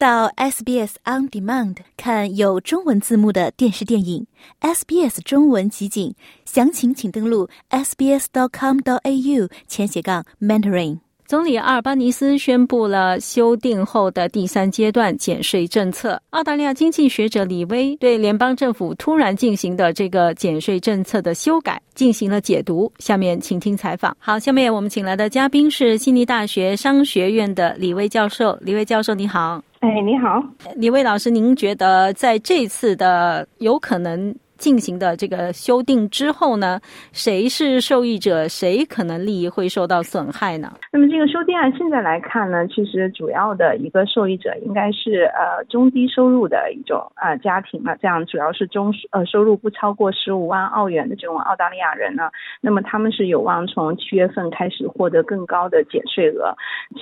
到 SBS On Demand 看有中文字幕的电视电影，SBS 中文集锦，详情请登录 sbs.com.au 前斜杠 mentoring。总理阿尔巴尼斯宣布了修订后的第三阶段减税政策。澳大利亚经济学者李威对联邦政府突然进行的这个减税政策的修改进行了解读。下面请听采访。好，下面我们请来的嘉宾是悉尼大学商学院的李威教授。李威教授，你好。哎，你好，李威老师，您觉得在这次的有可能？进行的这个修订之后呢，谁是受益者？谁可能利益会受到损害呢？那么这个修订案现在来看呢，其实主要的一个受益者应该是呃中低收入的一种啊家庭嘛，这样主要是中呃收入不超过十五万澳元的这种澳大利亚人呢，那么他们是有望从七月份开始获得更高的减税额，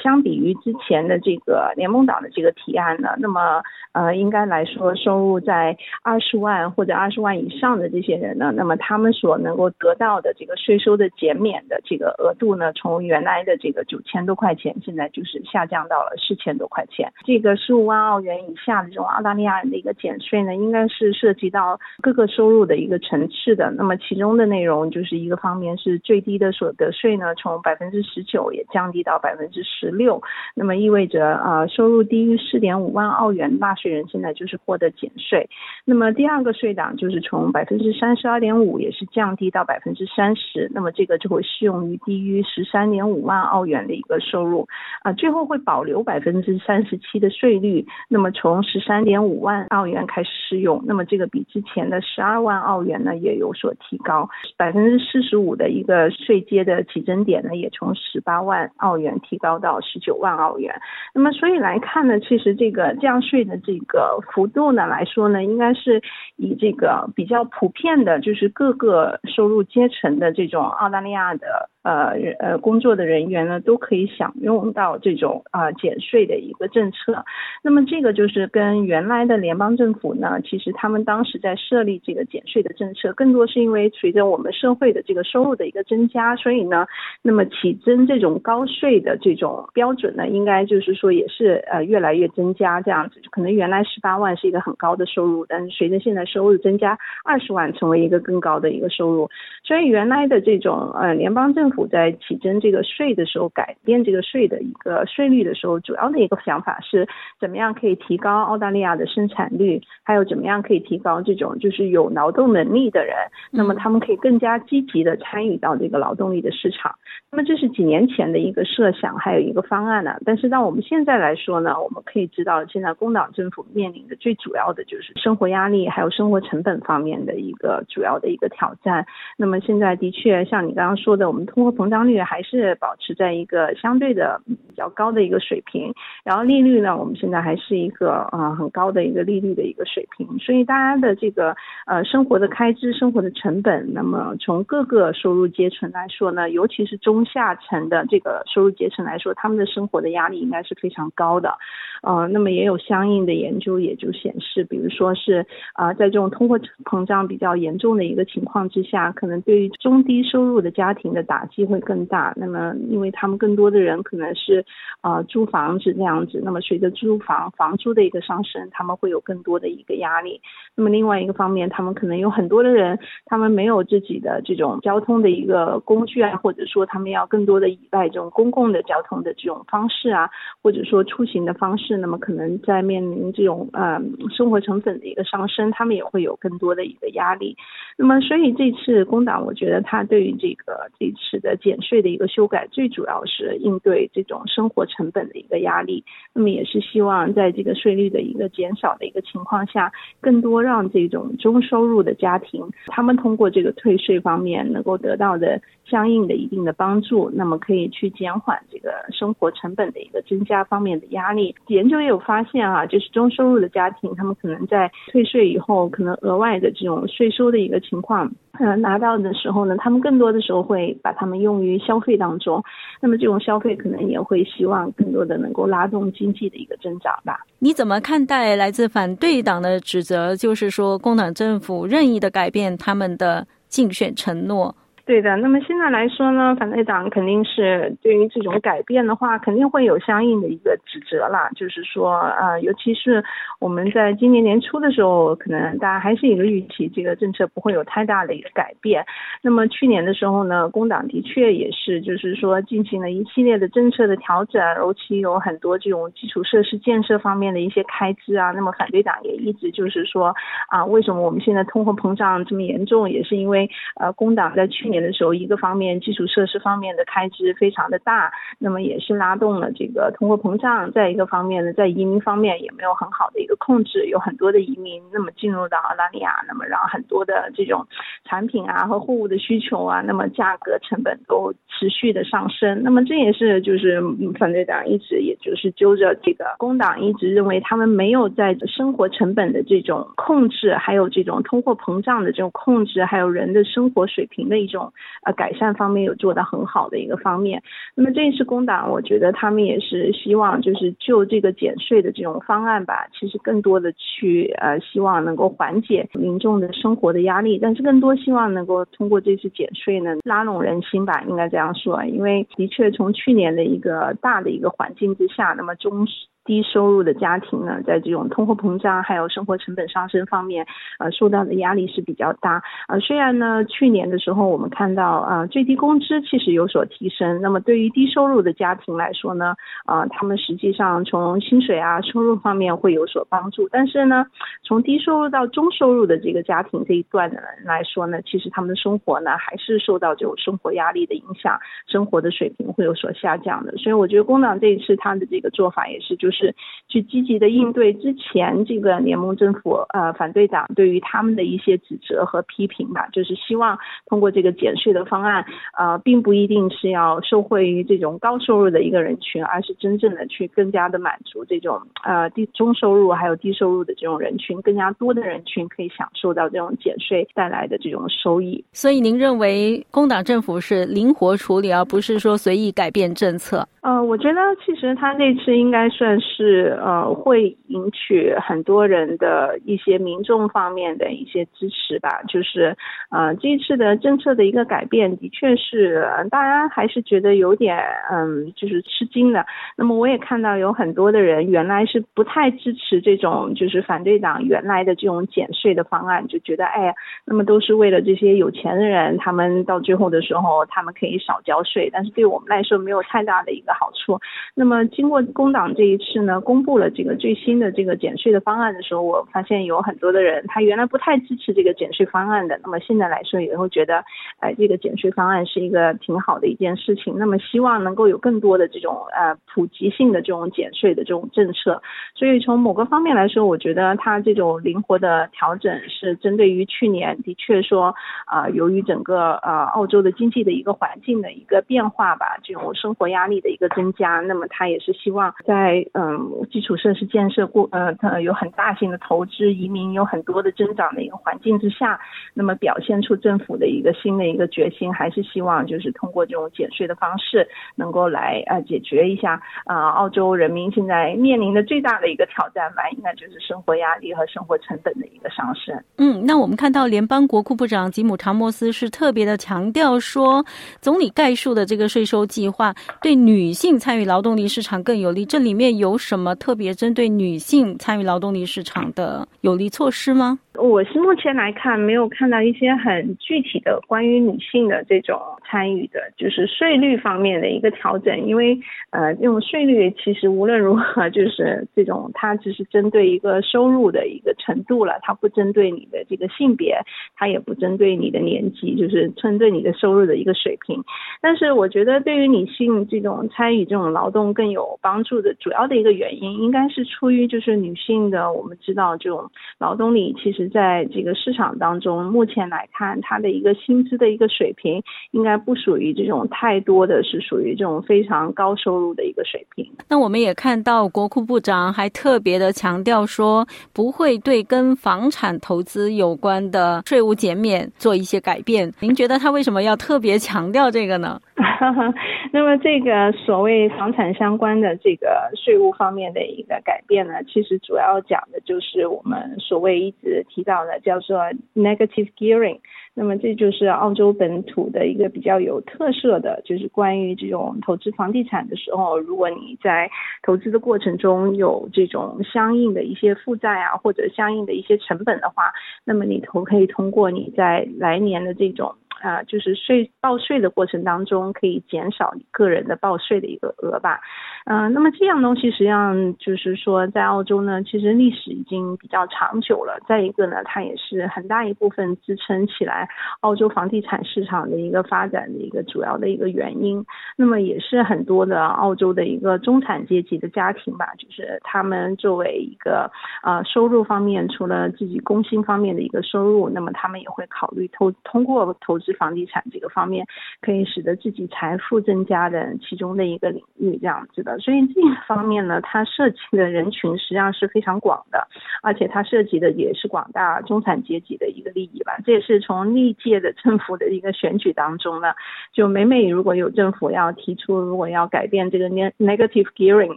相比于之前的这个联盟党的这个提案呢，那么呃应该来说收入在二十万或者二十万以以上的这些人呢，那么他们所能够得到的这个税收的减免的这个额度呢，从原来的这个九千多块钱，现在就是下降到了四千多块钱。这个十五万澳元以下的这种澳大利亚人的一个减税呢，应该是涉及到各个收入的一个层次的。那么其中的内容就是一个方面是最低的所得税呢，从百分之十九也降低到百分之十六，那么意味着啊，收入低于四点五万澳元纳税人现在就是获得减税。那么第二个税档就是从从百分之三十二点五也是降低到百分之三十，那么这个就会适用于低于十三点五万澳元的一个收入。啊，最后会保留百分之三十七的税率，那么从十三点五万澳元开始适用，那么这个比之前的十二万澳元呢也有所提高，百分之四十五的一个税阶的起征点呢也从十八万澳元提高到十九万澳元，那么所以来看呢，其实这个降税的这个幅度呢来说呢，应该是以这个比。比较普遍的就是各个收入阶层的这种澳大利亚的。呃呃，工作的人员呢都可以享用到这种啊减税的一个政策。那么这个就是跟原来的联邦政府呢，其实他们当时在设立这个减税的政策，更多是因为随着我们社会的这个收入的一个增加，所以呢，那么起征这种高税的这种标准呢，应该就是说也是呃越来越增加这样子。可能原来十八万是一个很高的收入，但是随着现在收入增加，二十万成为一个更高的一个收入。所以原来的这种呃联邦政府。在起征这个税的时候，改变这个税的一个税率的时候，主要的一个想法是怎么样可以提高澳大利亚的生产率，还有怎么样可以提高这种就是有劳动能力的人，那么他们可以更加积极的参与到这个劳动力的市场。那么这是几年前的一个设想，还有一个方案呢。但是到我们现在来说呢，我们可以知道，现在工党政府面临的最主要的就是生活压力，还有生活成本方面的一个主要的一个挑战。那么现在的确像你刚刚说的，我们通货膨胀率还是保持在一个相对的比较高的一个水平，然后利率呢，我们现在还是一个啊很高的一个利率的一个水平，所以大家的这个呃生活的开支、生活的成本，那么从各个收入阶层来说呢，尤其是中下层的这个收入阶层来说，他们的生活的压力应该是非常高的，呃，那么也有相应的研究也就显示，比如说是啊在这种通货膨胀比较严重的一个情况之下，可能对于中低收入的家庭的打机会更。大，那么因为他们更多的人可能是啊租房子这样子，那么随着租房房租的一个上升，他们会有更多的一个压力。那么另外一个方面，他们可能有很多的人，他们没有自己的这种交通的一个工具啊，或者说他们要更多的依赖这种公共的交通的这种方式啊，或者说出行的方式，那么可能在面临这种呃生活成本的一个上升，他们也会有更多的一个压力。那么所以这次工党，我觉得他对于这个这次的减税的一个修改，最主要是应对这种生活成本的一个压力。那么也是希望在这个税率的一个减少的一个情况下，更多让这种中收入的家庭，他们通过这个退税方面能够得到的相应的一定的帮助，那么可以去减缓这个生活成本的一个增加方面的压力。研究也有发现啊，就是中收入的家庭，他们可能在退税以后，可能额外的这种税收的一个情况，嗯，拿到的时候呢，他们更多的时候会把他们用于。消费当中，那么这种消费可能也会希望更多的能够拉动经济的一个增长吧。你怎么看待来自反对党的指责？就是说，共党政府任意的改变他们的竞选承诺。对的，那么现在来说呢，反对党肯定是对于这种改变的话，肯定会有相应的一个指责啦。就是说，呃，尤其是我们在今年年初的时候，可能大家还是一个预期，这个政策不会有太大的一个改变。那么去年的时候呢，工党的确也是，就是说进行了一系列的政策的调整，尤其有很多这种基础设施建设方面的一些开支啊。那么反对党也一直就是说，啊，为什么我们现在通货膨胀这么严重，也是因为呃，工党在去年。的时候，一个方面基础设施方面的开支非常的大，那么也是拉动了这个通货膨胀。再一个方面呢，在移民方面也没有很好的一个控制，有很多的移民那么进入到澳大利亚，那么让很多的这种产品啊和货物的需求啊，那么价格成本都持续的上升。那么这也是就是反对党一直也就是揪着这个工党一直认为他们没有在生活成本的这种控制，还有这种通货膨胀的这种控制，还有人的生活水平的一种。呃，改善方面有做得很好的一个方面。那么这一次工党，我觉得他们也是希望就是就这个减税的这种方案吧，其实更多的去呃希望能够缓解民众的生活的压力，但是更多希望能够通过这次减税呢拉拢人心吧，应该这样说。因为的确从去年的一个大的一个环境之下，那么中。低收入的家庭呢，在这种通货膨胀还有生活成本上升方面，呃，受到的压力是比较大。呃，虽然呢，去年的时候我们看到，啊，最低工资其实有所提升。那么对于低收入的家庭来说呢，啊，他们实际上从薪水啊收入方面会有所帮助。但是呢，从低收入到中收入的这个家庭这一段的人来说呢，其实他们的生活呢还是受到这种生活压力的影响，生活的水平会有所下降的。所以我觉得工党这一次他的这个做法也是就是。是去积极的应对之前这个联盟政府呃反对党对于他们的一些指责和批评吧，就是希望通过这个减税的方案，呃，并不一定是要受惠于这种高收入的一个人群，而是真正的去更加的满足这种呃低中收入还有低收入的这种人群，更加多的人群可以享受到这种减税带来的这种收益。所以您认为工党政府是灵活处理，而不是说随意改变政策？呃，我觉得其实他这次应该算是呃，会引起很多人的一些民众方面的一些支持吧。就是呃，这一次的政策的一个改变，的确是大家还是觉得有点嗯，就是吃惊的。那么我也看到有很多的人原来是不太支持这种就是反对党原来的这种减税的方案，就觉得哎呀，那么都是为了这些有钱的人，他们到最后的时候他们可以少交税，但是对我们来说没有太大的一个。好处。那么，经过工党这一次是呢，公布了这个最新的这个减税的方案的时候，我发现有很多的人，他原来不太支持这个减税方案的。那么现在来说，也会觉得，哎，这个减税方案是一个挺好的一件事情。那么希望能够有更多的这种呃普及性的这种减税的这种政策。所以从某个方面来说，我觉得它这种灵活的调整是针对于去年的确说啊，由于整个呃澳洲的经济的一个环境的一个变化吧，这种生活压力的一个。增加，那么他也是希望在嗯基础设施建设过呃它有很大型的投资，移民有很多的增长的一个环境之下，那么表现出政府的一个新的一个决心，还是希望就是通过这种减税的方式，能够来呃解决一下啊澳洲人民现在面临的最大的一个挑战吧，应该就是生活压力和生活成本的一个上升。嗯，那我们看到联邦国库部长吉姆查莫斯是特别的强调说，总理概述的这个税收计划对女。性参与劳动力市场更有利，这里面有有什么特别针对女性参与劳动力市场的有利措施吗？我是目前来看没有看到一些很具体的关于女性的这种参与的，就是税率方面的一个调整。因为呃，这种税率其实无论如何就是这种，它只是针对一个收入的一个程度了，它不针对你的这个性别，它也不针对你的年纪，就是针对你的收入的一个水平。但是我觉得对于女性这种参与这种劳动更有帮助的主要的一个原因，应该是出于就是女性的，我们知道这种劳动力，其实在这个市场当中，目前来看，它的一个薪资的一个水平，应该不属于这种太多的是属于这种非常高收入的一个水平。那我们也看到国库部长还特别的强调说，不会对跟房产投资有关的税务减免做一些改变。您觉得他为什么要特别强调这个呢？那么这个所谓房产相关的这个税务方面的一个改变呢，其实主要讲的就是我们所谓一直提到的叫做 negative gearing。那么这就是澳洲本土的一个比较有特色的，就是关于这种投资房地产的时候，如果你在投资的过程中有这种相应的一些负债啊，或者相应的一些成本的话，那么你投可以通过你在来年的这种。啊，就是税报税的过程当中，可以减少你个人的报税的一个额吧。嗯，那么这样东西实际上就是说，在澳洲呢，其实历史已经比较长久了。再一个呢，它也是很大一部分支撑起来澳洲房地产市场的一个发展的一个主要的一个原因。那么也是很多的澳洲的一个中产阶级的家庭吧，就是他们作为一个呃收入方面，除了自己工薪方面的一个收入，那么他们也会考虑投通过投资。房地产这个方面可以使得自己财富增加的其中的一个领域，这样子的。所以这一方面呢，它涉及的人群实际上是非常广的，而且它涉及的也是广大中产阶级的一个利益吧。这也是从历届的政府的一个选举当中呢，就每每如果有政府要提出如果要改变这个 negative gearing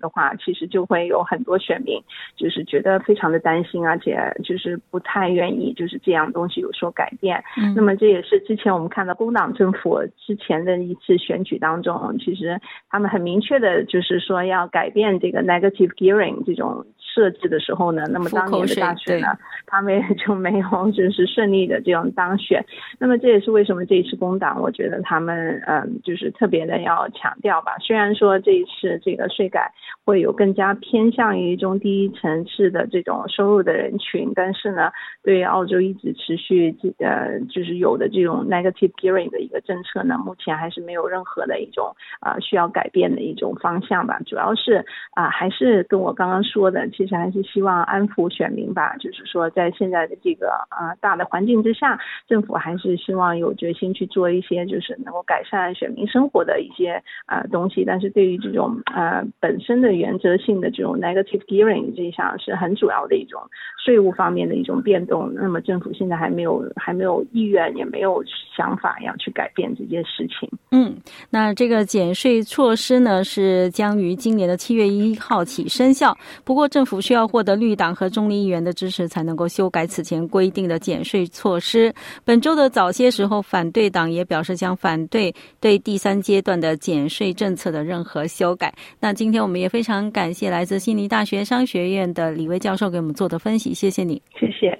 的话，其实就会有很多选民就是觉得非常的担心，而且就是不太愿意就是这样东西有所改变。那么这也是之前我。我们看到工党政府之前的一次选举当中，其实他们很明确的就是说要改变这个 negative gearing 这种设置的时候呢，那么当年的大选呢，他们也就没有 就是顺利的这种当选。那么这也是为什么这一次工党，我觉得他们嗯就是特别的要强调吧。虽然说这一次这个税改会有更加偏向于中低层次的这种收入的人群，但是呢，对澳洲一直持续这呃就是有的这种 negative gearing 的一个政策呢，目前还是没有任何的一种啊需要改变的一种方向吧。主要是啊，还是跟我刚刚说的，其实还是希望安抚选民吧。就是说，在现在的这个啊大的环境之下，政府还是希望有决心去做一些就是能够改善选民生活的一些啊东西。但是对于这种呃本身的原则性的这种 negative gearing 这一项是很主要的一种税务方面的一种变动。那么政府现在还没有还没有意愿，也没有。想法要去改变这件事情。嗯，那这个减税措施呢，是将于今年的七月一号起生效。不过，政府府需要获得绿党和中立议员的支持，才能够修改此前规定的减税措施。本周的早些时候，反对党也表示将反对对第三阶段的减税政策的任何修改。那今天我们也非常感谢来自悉尼大学商学院的李威教授给我们做的分析，谢谢你，谢谢。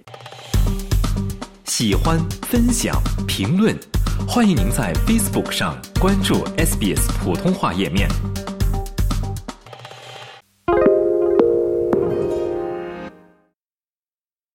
喜欢、分享、评论，欢迎您在 Facebook 上关注 SBS 普通话页面。